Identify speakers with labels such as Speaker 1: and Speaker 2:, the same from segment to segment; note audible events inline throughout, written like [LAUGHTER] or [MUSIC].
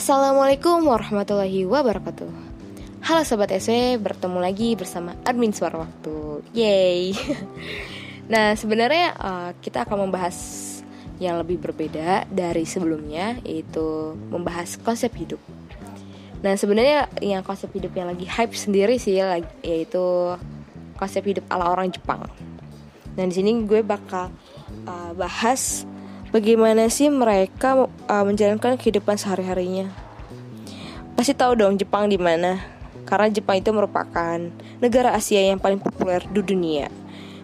Speaker 1: Assalamualaikum warahmatullahi wabarakatuh. Halo Sobat SW, bertemu lagi bersama admin suara waktu. Yeay. [LAUGHS] Nah sebenarnya uh, kita akan membahas yang lebih berbeda dari sebelumnya Yaitu membahas konsep hidup. Nah sebenarnya yang konsep hidup yang lagi hype sendiri sih Yaitu konsep hidup ala orang Jepang. Nah di sini gue bakal uh, bahas bagaimana sih mereka uh, menjalankan kehidupan sehari-harinya. Pasti tahu dong Jepang di mana? Karena Jepang itu merupakan negara Asia yang paling populer di dunia.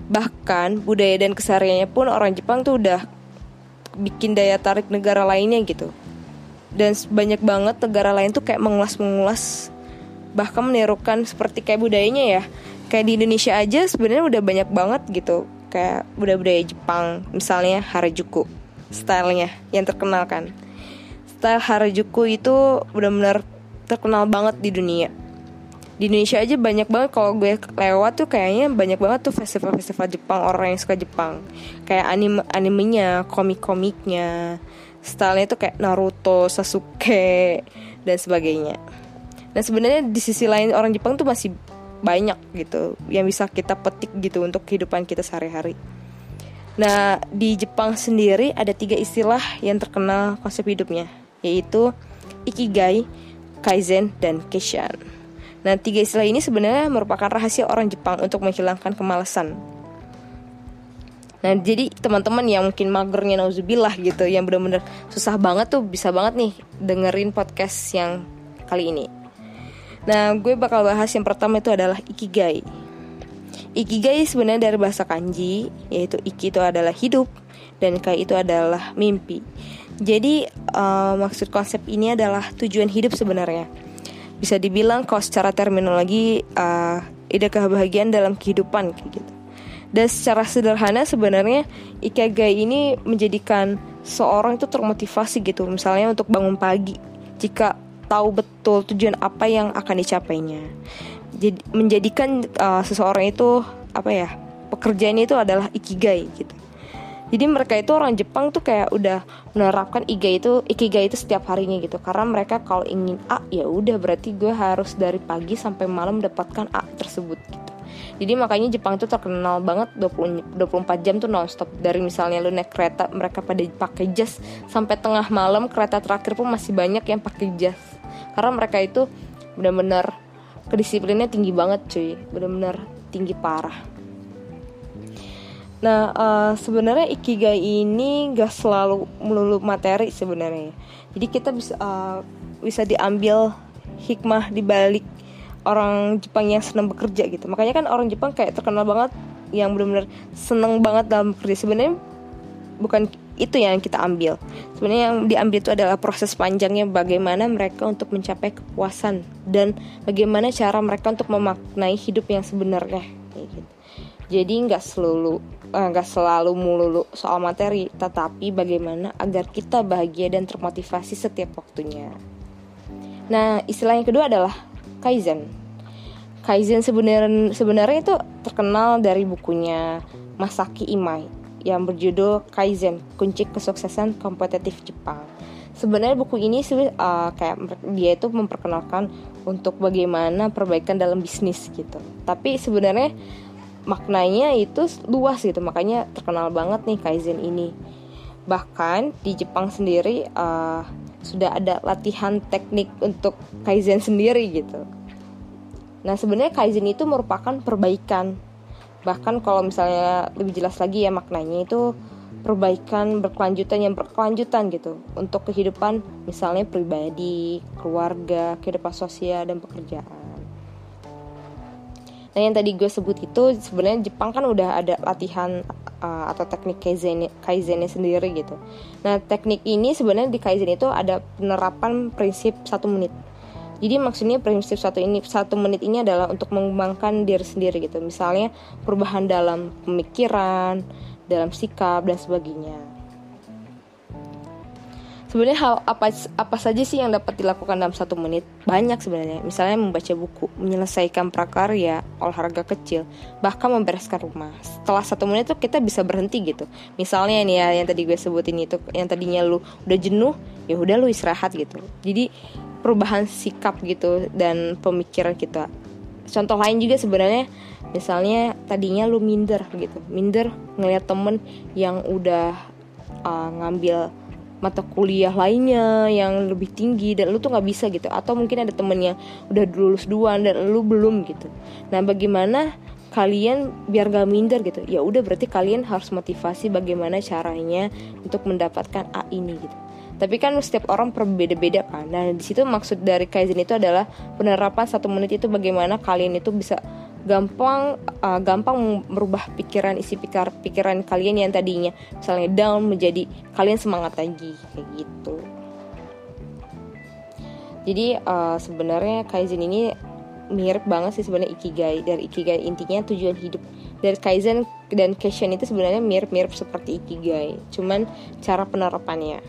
Speaker 1: Bahkan budaya dan kesehariannya pun orang Jepang tuh udah bikin daya tarik negara lainnya gitu. Dan banyak banget negara lain tuh kayak mengulas-mengulas bahkan menirukan seperti kayak budayanya ya. Kayak di Indonesia aja sebenarnya udah banyak banget gitu kayak budaya-budaya Jepang misalnya Harajuku stylenya yang terkenal kan. Style Harajuku itu benar-benar terkenal banget di dunia. Di Indonesia aja banyak banget kalau gue lewat tuh kayaknya banyak banget tuh festival-festival Jepang orang yang suka Jepang. Kayak anime animenya komik-komiknya stylenya tuh kayak Naruto Sasuke dan sebagainya. Dan sebenarnya di sisi lain orang Jepang tuh masih banyak gitu yang bisa kita petik gitu untuk kehidupan kita sehari-hari. Nah, di Jepang sendiri ada tiga istilah yang terkenal konsep hidupnya, yaitu Ikigai, Kaizen, dan Keishan. Nah, tiga istilah ini sebenarnya merupakan rahasia orang Jepang untuk menghilangkan kemalasan. Nah, jadi teman-teman yang mungkin magernya nauzubillah gitu, yang benar-benar susah banget tuh bisa banget nih dengerin podcast yang kali ini. Nah, gue bakal bahas yang pertama itu adalah Ikigai. Ikigai sebenarnya dari bahasa kanji, yaitu iki itu adalah hidup dan kai itu adalah mimpi. Jadi uh, maksud konsep ini adalah tujuan hidup sebenarnya. Bisa dibilang kalau secara terminologi uh, ide kebahagiaan dalam kehidupan kayak gitu. Dan secara sederhana sebenarnya ikigai ini menjadikan seorang itu termotivasi gitu, misalnya untuk bangun pagi. Jika tahu betul tujuan apa yang akan dicapainya jadi menjadikan uh, seseorang itu apa ya pekerjaan itu adalah ikigai gitu. Jadi mereka itu orang Jepang tuh kayak udah menerapkan ikigai itu ikigai itu setiap harinya gitu. Karena mereka kalau ingin A ya udah berarti gue harus dari pagi sampai malam mendapatkan A tersebut gitu. Jadi makanya Jepang itu terkenal banget 20 24 jam tuh nonstop. Dari misalnya lu naik kereta mereka pada pakai jas sampai tengah malam kereta terakhir pun masih banyak yang pakai jas. Karena mereka itu benar-benar kedisiplinnya tinggi banget cuy. Benar-benar tinggi parah. Nah uh, sebenarnya ikigai ini gak selalu melulu materi sebenarnya. Jadi kita bisa uh, bisa diambil hikmah di balik orang Jepang yang senang bekerja gitu. Makanya kan orang Jepang kayak terkenal banget yang benar-benar seneng banget dalam bekerja. Sebenarnya bukan itu yang kita ambil. Sebenarnya yang diambil itu adalah proses panjangnya bagaimana mereka untuk mencapai kepuasan dan bagaimana cara mereka untuk memaknai hidup yang sebenarnya. Gitu. Jadi nggak selalu eh, nggak selalu melulu soal materi tetapi bagaimana agar kita bahagia dan termotivasi setiap waktunya. Nah istilah yang kedua adalah kaizen. Kaizen sebenarnya itu terkenal dari bukunya Masaki Imai yang berjudul Kaizen, Kunci Kesuksesan Kompetitif Jepang. Sebenarnya buku ini sih uh, kayak dia itu memperkenalkan untuk bagaimana perbaikan dalam bisnis gitu. Tapi sebenarnya maknanya itu luas gitu, makanya terkenal banget nih Kaizen ini. Bahkan di Jepang sendiri uh, sudah ada latihan teknik untuk Kaizen sendiri gitu. Nah, sebenarnya Kaizen itu merupakan perbaikan bahkan kalau misalnya lebih jelas lagi ya maknanya itu perbaikan berkelanjutan yang berkelanjutan gitu untuk kehidupan misalnya pribadi, keluarga, kehidupan sosial dan pekerjaan. Nah yang tadi gue sebut itu sebenarnya Jepang kan udah ada latihan uh, atau teknik kaizen kaizennya sendiri gitu. Nah teknik ini sebenarnya di kaizen itu ada penerapan prinsip satu menit jadi maksudnya prinsip satu ini satu menit ini adalah untuk mengembangkan diri sendiri gitu. Misalnya perubahan dalam pemikiran, dalam sikap dan sebagainya. sebenarnya hal apa apa saja sih yang dapat dilakukan dalam satu menit? Banyak sebenarnya. Misalnya membaca buku menyelesaikan prakarya olahraga kecil bahkan membereskan rumah. Setelah satu menit tuh kita bisa berhenti gitu. Misalnya nih ya yang tadi gue sebutin itu yang tadinya lu udah jenuh ya udah lu istirahat gitu. Jadi perubahan sikap gitu dan pemikiran kita. Contoh lain juga sebenarnya misalnya tadinya lu minder gitu. Minder ngeliat temen yang udah uh, ngambil mata kuliah lainnya yang lebih tinggi dan lu tuh nggak bisa gitu. Atau mungkin ada temen yang udah lulus duluan dan lu belum gitu. Nah bagaimana kalian biar gak minder gitu? Ya udah berarti kalian harus motivasi bagaimana caranya untuk mendapatkan A ini gitu tapi kan setiap orang berbeda-beda kan. Nah di situ maksud dari kaizen itu adalah penerapan satu menit itu bagaimana kalian itu bisa gampang uh, gampang merubah pikiran isi pikir pikiran kalian yang tadinya misalnya down menjadi kalian semangat lagi kayak gitu. Jadi uh, sebenarnya kaizen ini mirip banget sih sebenarnya ikigai. Dari ikigai intinya tujuan hidup dari kaizen dan keshen itu sebenarnya mirip-mirip seperti ikigai. Cuman cara penerapannya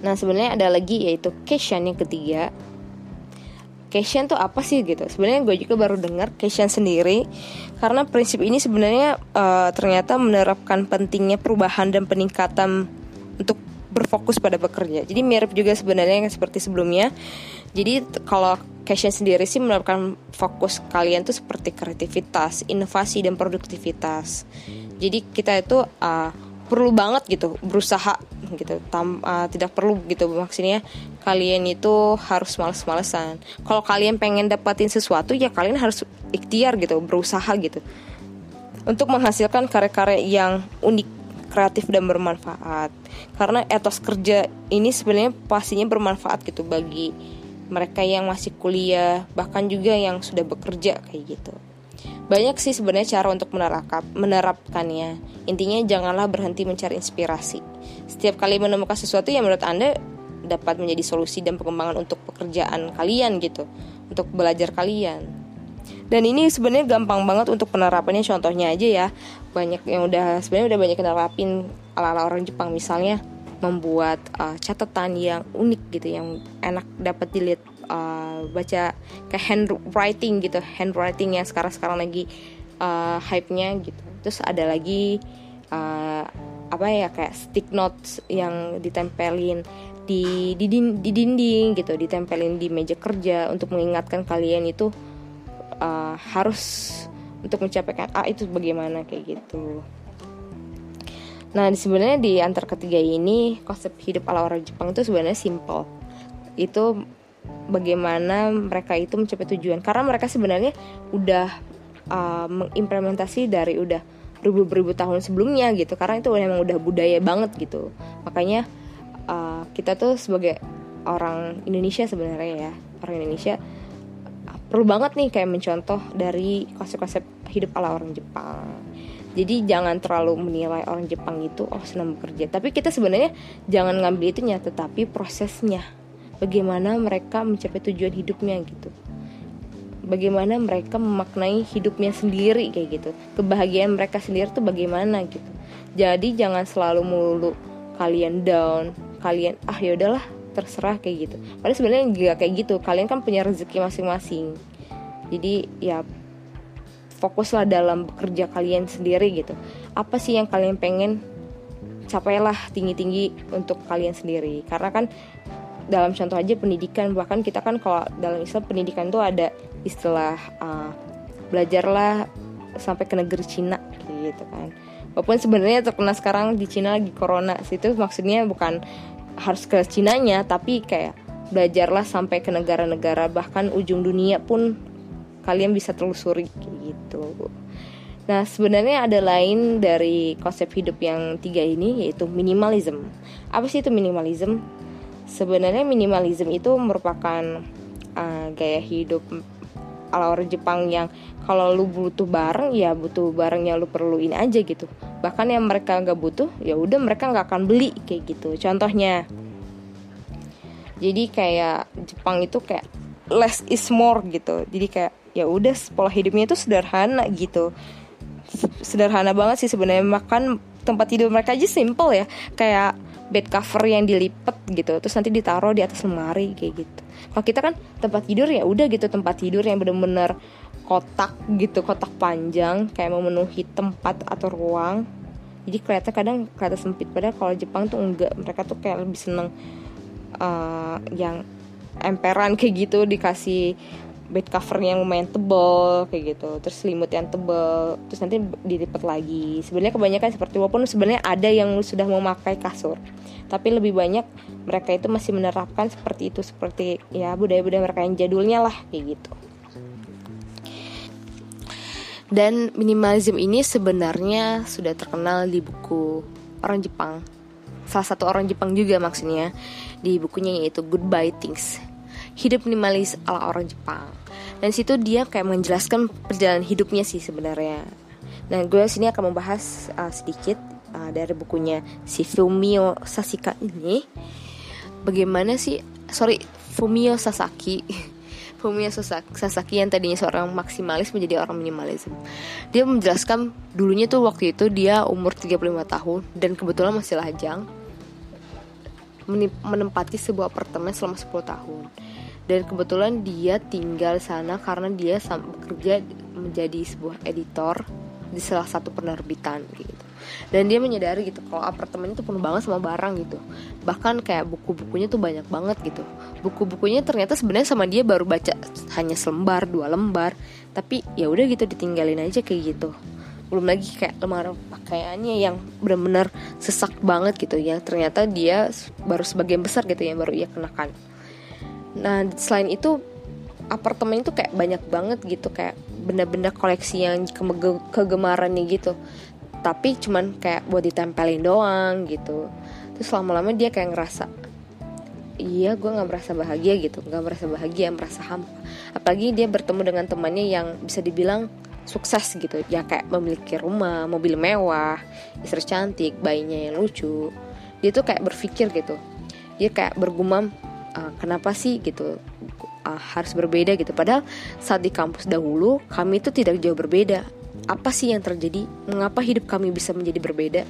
Speaker 1: nah sebenarnya ada lagi yaitu keshen yang ketiga. Cation tuh apa sih gitu? Sebenarnya gue juga baru dengar Cation sendiri karena prinsip ini sebenarnya uh, ternyata menerapkan pentingnya perubahan dan peningkatan untuk berfokus pada bekerja jadi mirip juga sebenarnya yang seperti sebelumnya. Jadi kalau Cation sendiri sih menerapkan fokus kalian tuh seperti kreativitas inovasi dan produktivitas. Jadi kita itu uh, perlu banget gitu berusaha gitu tam, uh, tidak perlu gitu. Maksudnya kalian itu harus males-malesan. Kalau kalian pengen dapatin sesuatu ya kalian harus ikhtiar gitu berusaha gitu. Untuk menghasilkan karya-karya yang unik kreatif dan bermanfaat. Karena etos kerja ini sebenarnya pastinya bermanfaat gitu bagi mereka yang masih kuliah bahkan juga yang sudah bekerja kayak gitu banyak sih sebenarnya cara untuk menerapkan, menerapkannya. Intinya janganlah berhenti mencari inspirasi. Setiap kali menemukan sesuatu yang menurut Anda dapat menjadi solusi dan pengembangan untuk pekerjaan kalian gitu, untuk belajar kalian. Dan ini sebenarnya gampang banget untuk penerapannya. Contohnya aja ya, banyak yang udah sebenarnya udah banyak nerapin ala-ala orang Jepang misalnya membuat uh, catatan yang unik gitu, yang enak dapat dilihat uh, baca kayak handwriting gitu handwriting yang sekarang sekarang lagi uh, hype nya gitu terus ada lagi uh, apa ya kayak stick notes yang ditempelin di di, di dinding gitu ditempelin di meja kerja untuk mengingatkan kalian itu uh, harus untuk mencapai A itu bagaimana kayak gitu. Nah, sebenarnya di antar ketiga ini konsep hidup ala orang Jepang itu sebenarnya simple. Itu bagaimana mereka itu mencapai tujuan. Karena mereka sebenarnya udah uh, mengimplementasi dari udah beribu-beribu tahun sebelumnya gitu. Karena itu memang udah budaya banget gitu. Makanya uh, kita tuh sebagai orang Indonesia sebenarnya ya orang Indonesia uh, perlu banget nih kayak mencontoh dari konsep-konsep hidup ala orang Jepang. Jadi jangan terlalu menilai orang Jepang itu oh senang bekerja. Tapi kita sebenarnya jangan ngambil itunya tetapi prosesnya bagaimana mereka mencapai tujuan hidupnya gitu. Bagaimana mereka memaknai hidupnya sendiri kayak gitu. Kebahagiaan mereka sendiri tuh bagaimana gitu. Jadi jangan selalu mulu kalian down kalian ah ya udahlah terserah kayak gitu. Padahal sebenarnya juga kayak gitu. Kalian kan punya rezeki masing-masing. Jadi ya fokuslah dalam bekerja kalian sendiri gitu. Apa sih yang kalian pengen? Capailah tinggi-tinggi untuk kalian sendiri. Karena kan dalam contoh aja pendidikan. Bahkan kita kan kalau dalam Islam pendidikan tuh ada istilah uh, belajarlah sampai ke negeri Cina gitu kan. Walaupun sebenarnya terkena sekarang di Cina lagi corona. Situ maksudnya bukan harus ke Cina nya tapi kayak belajarlah sampai ke negara-negara. Bahkan ujung dunia pun kalian bisa telusuri gitu. Nah, sebenarnya ada lain dari konsep hidup yang tiga ini yaitu minimalism. Apa sih itu minimalism? Sebenarnya minimalism itu merupakan uh, gaya hidup ala orang Jepang yang kalau lu butuh barang ya butuh barang yang lu perluin aja gitu. Bahkan yang mereka nggak butuh ya udah mereka nggak akan beli kayak gitu. Contohnya jadi kayak Jepang itu kayak less is more gitu. Jadi kayak ya udah pola hidupnya itu sederhana gitu. Sederhana banget sih sebenarnya. Makan tempat tidur mereka aja simple ya. Kayak bed cover yang dilipat gitu terus nanti ditaruh di atas lemari kayak gitu. Kalau kita kan tempat tidur ya udah gitu tempat tidur yang bener-bener kotak gitu kotak panjang kayak memenuhi tempat atau ruang. Jadi kelihatan kadang kelihatan sempit padahal kalau Jepang tuh enggak. Mereka tuh kayak lebih seneng uh, yang emperan kayak gitu dikasih bed cover yang lumayan tebel kayak gitu. Terus selimut yang tebel. Terus nanti dilipat lagi. Sebenarnya kebanyakan seperti walaupun sebenarnya ada yang sudah memakai kasur. Tapi lebih banyak mereka itu masih menerapkan seperti itu seperti ya budaya-budaya mereka yang jadulnya lah kayak gitu. Dan minimalism ini sebenarnya sudah terkenal di buku orang Jepang. Salah satu orang Jepang juga maksudnya di bukunya yaitu Goodbye Things. Hidup minimalis ala orang Jepang dan situ dia kayak menjelaskan perjalanan hidupnya sih sebenarnya. Nah gue sini akan membahas uh, sedikit uh, dari bukunya si Fumio Sasika ini. Bagaimana sih sorry Fumio Sasaki. [LAUGHS] Fumio Sasaki yang tadinya seorang maksimalis menjadi orang minimalism dia menjelaskan dulunya tuh waktu itu dia umur 35 tahun dan kebetulan masih lajang menempati sebuah apartemen selama 10 tahun dan kebetulan dia tinggal sana karena dia bekerja menjadi sebuah editor di salah satu penerbitan gitu. Dan dia menyadari gitu kalau apartemen itu penuh banget sama barang gitu. Bahkan kayak buku-bukunya tuh banyak banget gitu. Buku-bukunya ternyata sebenarnya sama dia baru baca hanya selembar dua lembar. Tapi ya udah gitu ditinggalin aja kayak gitu. Belum lagi kayak lemari pakaiannya yang benar-benar sesak banget gitu. Ya ternyata dia baru sebagian besar gitu yang baru ia kenakan nah selain itu apartemen itu kayak banyak banget gitu kayak benda-benda koleksi yang kegemarannya gitu. Tapi cuman kayak buat ditempelin doang gitu. Terus lama-lama dia kayak ngerasa iya gue nggak merasa bahagia gitu nggak merasa bahagia merasa hampa. Apalagi dia bertemu dengan temannya yang bisa dibilang sukses gitu ya kayak memiliki rumah mobil mewah istri cantik bayinya yang lucu. Dia tuh kayak berpikir gitu. Dia kayak bergumam uh, kenapa sih gitu uh, harus berbeda gitu? Padahal saat di kampus dahulu kami itu tidak jauh berbeda. Apa sih yang terjadi? Mengapa hidup kami bisa menjadi berbeda?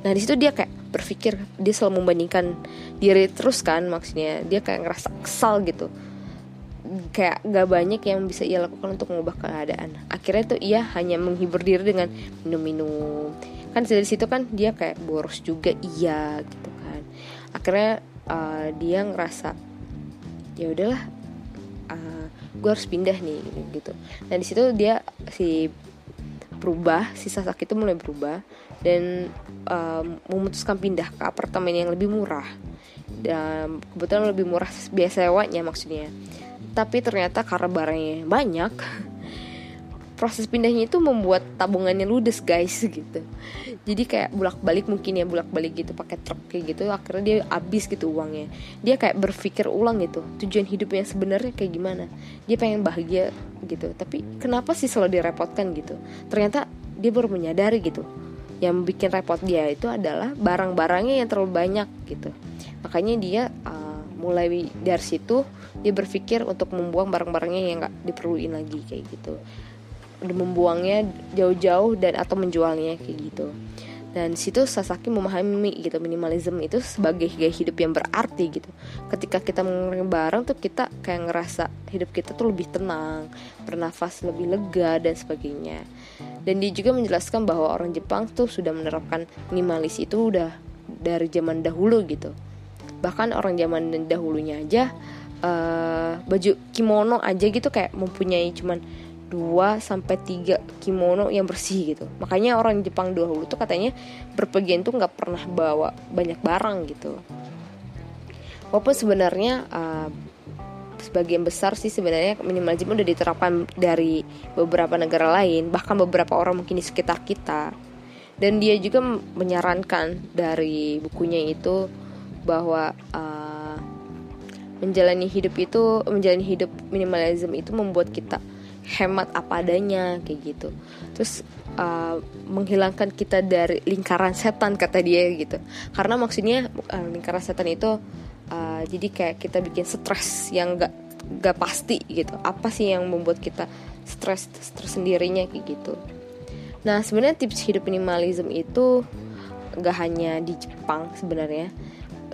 Speaker 1: Nah di situ dia kayak berpikir dia selalu membandingkan diri terus kan maksudnya. Dia kayak ngerasa kesal gitu. Kayak gak banyak yang bisa ia lakukan untuk mengubah keadaan. Akhirnya tuh ia hanya menghibur diri dengan minum-minum. Kan dari situ kan dia kayak boros juga iya gitu kan. Akhirnya uh, dia ngerasa ya udahlah uh, eh, gue harus pindah nih gitu. Nah di situ dia si berubah si Sasaki itu mulai berubah dan um, memutuskan pindah ke apartemen yang lebih murah. Dan kebetulan lebih murah biasa sewanya maksudnya. Tapi ternyata karena barangnya banyak proses pindahnya itu membuat tabungannya ludes guys [LAUGHS] gitu. Jadi kayak bolak balik mungkin ya bolak balik gitu pakai truk kayak gitu akhirnya dia habis gitu uangnya. Dia kayak berpikir ulang gitu tujuan hidupnya sebenarnya kayak gimana. Dia pengen bahagia gitu. Tapi kenapa sih selalu direpotkan gitu? Ternyata dia baru menyadari gitu. Yang bikin repot dia itu adalah barang-barangnya yang terlalu banyak gitu. Makanya dia uh, mulai dari situ dia berpikir untuk membuang barang-barangnya yang nggak diperluin lagi kayak gitu membuangnya jauh-jauau dan atau menjualnya kayak gitu. Dan situ Sasaki memahami gitu minimalism itu sebagai gaya hidup yang berarti gitu. Ketika kita mengurangi barang tuh kita kayak ngerasa hidup kita tuh lebih tenang bernafas lebih lega dan sebagainya. Dan dia juga menjelaskan bahwa orang Jepang tuh sudah menerapkan minimalis itu udah dari zaman dahulu gitu. Bahkan orang zaman dahulunya aja uh, baju kimono aja gitu kayak mempunyai cuman 2 sampai 3 kimono yang bersih gitu. Makanya orang Jepang dahulu tuh katanya berpergian tuh nggak pernah bawa banyak barang gitu. Walaupun sebenarnya uh, sebagian besar sih sebenarnya minimalisme udah diterapkan dari beberapa negara lain, bahkan beberapa orang mungkin di sekitar kita. Dan dia juga menyarankan dari bukunya itu bahwa uh, menjalani hidup itu menjalani hidup minimalisme itu membuat kita hemat apa adanya kayak gitu. Terus uh, menghilangkan kita dari lingkaran setan kata dia gitu. Karena maksudnya uh, lingkaran setan itu uh, jadi kayak kita bikin stres yang gak gak pasti gitu. Apa sih yang membuat kita stres stres sendirinya kayak gitu. Nah sebenarnya tips hidup minimalism itu gak hanya di Jepang sebenarnya.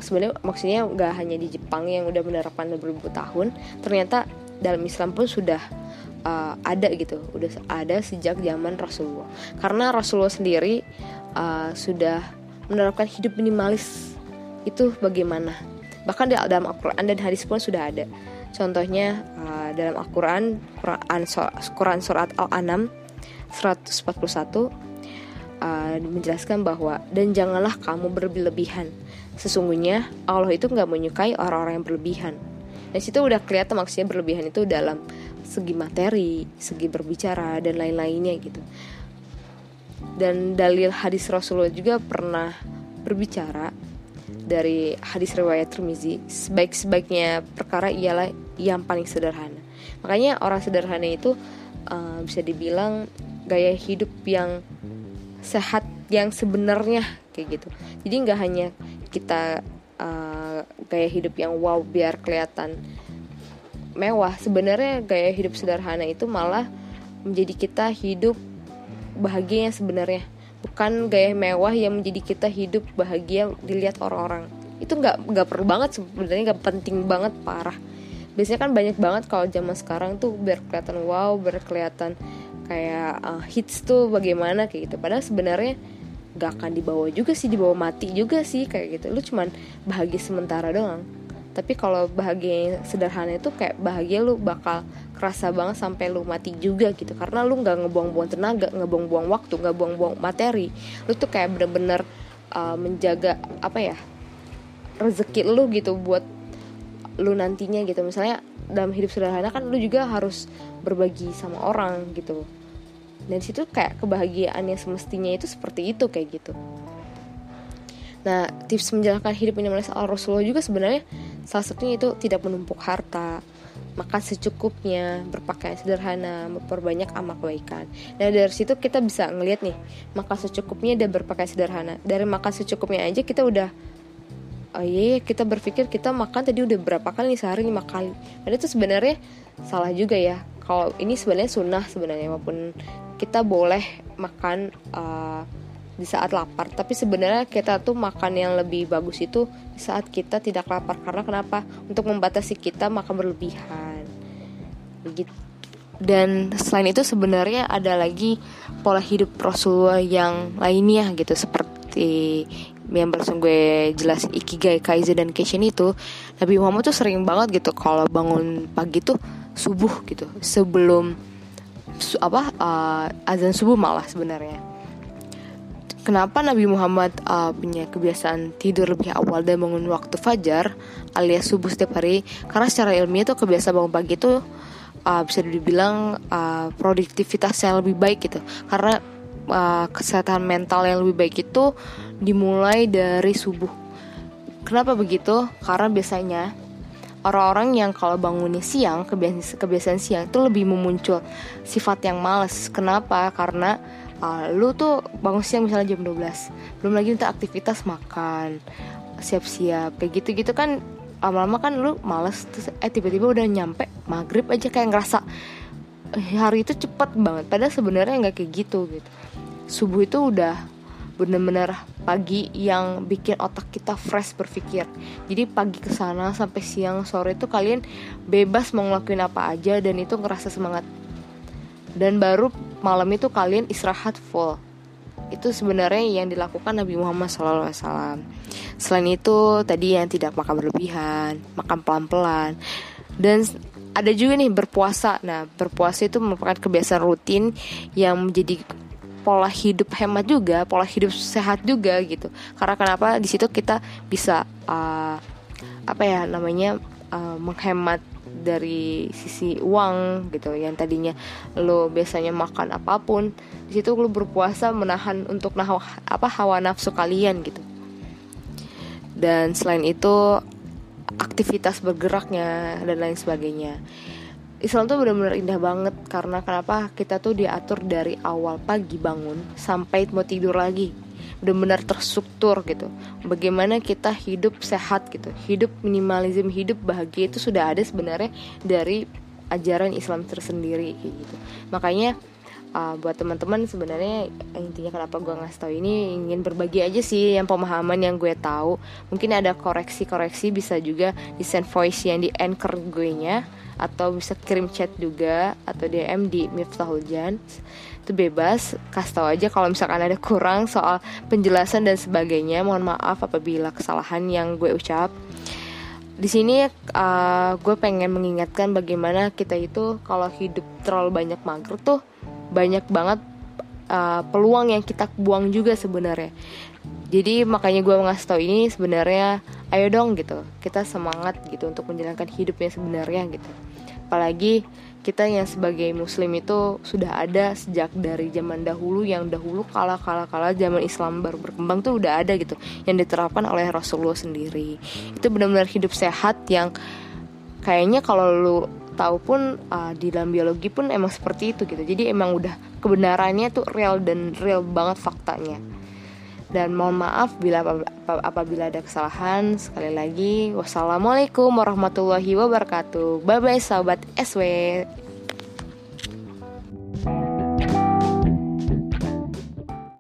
Speaker 1: Sebenarnya maksudnya gak hanya di Jepang yang udah menerapkan beribu tahun ternyata dalam Islam pun sudah uh, ada gitu. Udah ada sejak zaman Rasulullah. Karena Rasulullah sendiri uh, sudah menerapkan hidup minimalis itu bagaimana. Bahkan dalam Al-Quran dan hadis pun sudah ada. Contohnya uh, dalam Al-Quran Quran, Quran surat Al-An'am 141 uh, menjelaskan bahwa dan janganlah kamu berlebihan. Sesungguhnya Allah itu nggak menyukai orang-orang yang berlebihan. Dan situ udah kelihatan maksudnya berlebihan itu dalam segi materi segi berbicara dan lain-lainnya gitu. Dan dalil hadis Rasulullah juga pernah berbicara dari hadis riwayat Tirmizi sebaik-sebaiknya perkara ialah yang paling sederhana. Makanya orang sederhana itu uh, bisa dibilang gaya hidup yang sehat yang sebenarnya kayak gitu. Jadi nggak hanya kita uh, gaya hidup yang wow biar kelihatan mewah. Sebenarnya gaya hidup sederhana itu malah menjadi kita hidup bahagia sebenarnya. Bukan gaya mewah yang menjadi kita hidup bahagia dilihat orang-orang. Itu nggak nggak perlu banget sebenarnya nggak penting banget parah. Biasanya kan banyak banget kalau zaman sekarang tuh biar kelihatan wow biar kelihatan kayak uh, hits tuh bagaimana kayak gitu. Padahal sebenarnya nggak akan dibawa juga sih dibawa mati juga sih kayak gitu. Lu cuman bahagia sementara doang tapi kalau bahagia sederhana itu kayak bahagia lu bakal kerasa banget sampai lu mati juga gitu. Karena lu nggak ngebuang-buang tenaga ngebuang-buang waktu nggak buang-buang materi. Lu tuh kayak bener-bener uh, menjaga apa ya rezeki lu gitu buat lu nantinya gitu. Misalnya dalam hidup sederhana kan lu juga harus berbagi sama orang gitu. Dan situ kayak kebahagiaan yang semestinya itu seperti itu kayak gitu. Nah tips menjalankan hidup minimalis al Rasulullah juga sebenarnya salah satunya itu tidak menumpuk harta makan secukupnya, berpakaian sederhana, memperbanyak amal kebaikan. Nah dari situ kita bisa ngelihat nih, makan secukupnya dan berpakaian sederhana. Dari makan secukupnya aja kita udah oh iya, iya kita berpikir kita makan tadi udah berapa kali nih sehari lima kali. Dan itu sebenarnya salah juga ya. Kalau ini sebenarnya sunnah sebenarnya maupun kita boleh makan uh, di saat lapar. Tapi sebenarnya kita tuh makan yang lebih bagus itu di saat kita tidak lapar. Karena kenapa? Untuk membatasi kita makan berlebihan. Begitu dan selain itu sebenarnya ada lagi pola hidup Rasulullah yang lainnya gitu. Seperti yang barusan gue jelas ikigai kaizen dan keshin itu Nabi Muhammad tuh sering banget gitu kalau bangun pagi tuh subuh gitu. Sebelum apa uh, azan subuh malah sebenarnya Kenapa Nabi Muhammad uh, punya kebiasaan tidur lebih awal dan bangun waktu fajar alias subuh setiap hari? Karena secara ilmiah tuh kebiasaan bangun pagi itu uh, bisa dibilang uh, produktivitasnya lebih baik gitu. Karena uh, kesehatan mental yang lebih baik itu dimulai dari subuh. Kenapa begitu? Karena biasanya orang-orang yang kalau bangunnya siang kebiasaan, kebiasaan siang itu lebih memuncul sifat yang males. Kenapa? Karena uh, lu tuh bangun siang misalnya jam 12 belum lagi untuk aktivitas makan siap-siap kayak gitu-gitu kan lama-lama kan lu males terus eh tiba-tiba udah nyampe maghrib aja kayak ngerasa eh, hari itu cepet banget padahal sebenarnya nggak kayak gitu gitu. Subuh itu udah bener-bener pagi yang bikin otak kita fresh berpikir. Jadi pagi ke sana sampai siang sore itu kalian bebas mau ngelakuin apa aja dan itu ngerasa semangat. Dan baru malam itu kalian istirahat full itu sebenarnya yang dilakukan Nabi Muhammad SAW. Selain itu tadi yang tidak makan berlebihan, makan pelan-pelan, dan ada juga nih berpuasa. Nah berpuasa itu merupakan kebiasaan rutin yang menjadi pola hidup hemat juga, pola hidup sehat juga gitu. Karena kenapa di situ kita bisa uh, apa ya namanya uh, menghemat dari sisi uang gitu yang tadinya lo biasanya makan apa pun di situ lo berpuasa menahan untuk nah apa hawa nafsu kalian gitu. Dan selain itu aktivitas bergeraknya dan lain sebagainya. Islam tuh benar-benar indah banget karena kenapa? Kita tuh diatur dari awal pagi bangun sampai mau tidur lagi benar-benar terstruktur gitu. Bagaimana kita hidup sehat gitu. Hidup minimalism hidup bahagia itu sudah ada sebenarnya dari ajaran Islam tersendiri gitu. Makanya uh, buat teman-teman sebenarnya intinya kenapa gue ngasih tahu ini ingin berbagi aja sih yang pemahaman yang gue tahu mungkin ada koreksi-koreksi bisa juga di send voice yang di anchor gue nya atau bisa kirim chat juga atau DM di Miftahul Jan itu bebas kasih tahu aja kalau misalkan ada kurang soal penjelasan dan sebagainya. Mohon maaf apabila kesalahan yang gue ucap. Di sini uh, gue pengen mengingatkan bagaimana kita itu kalau hidup terlalu banyak mager tuh banyak banget uh, peluang yang kita buang juga sebenarnya. Jadi makanya gue ngasih tau ini sebenarnya ayo dong gitu kita semangat gitu untuk menjalankan hidupnya sebenarnya gitu apalagi kita yang sebagai muslim itu sudah ada sejak dari zaman dahulu yang dahulu kala kala kala zaman Islam baru berkembang tuh udah ada gitu yang diterapkan oleh Rasulullah sendiri. Itu benar-benar hidup sehat yang kayaknya kalau lu tahu pun uh, di dalam biologi pun emang seperti itu gitu. Jadi emang udah kebenarannya tuh real dan real banget faktanya dan mohon maaf bila apabila ada kesalahan. Sekali lagi wassalamualaikum warahmatullahi wabarakatuh. Bye bye sahabat SW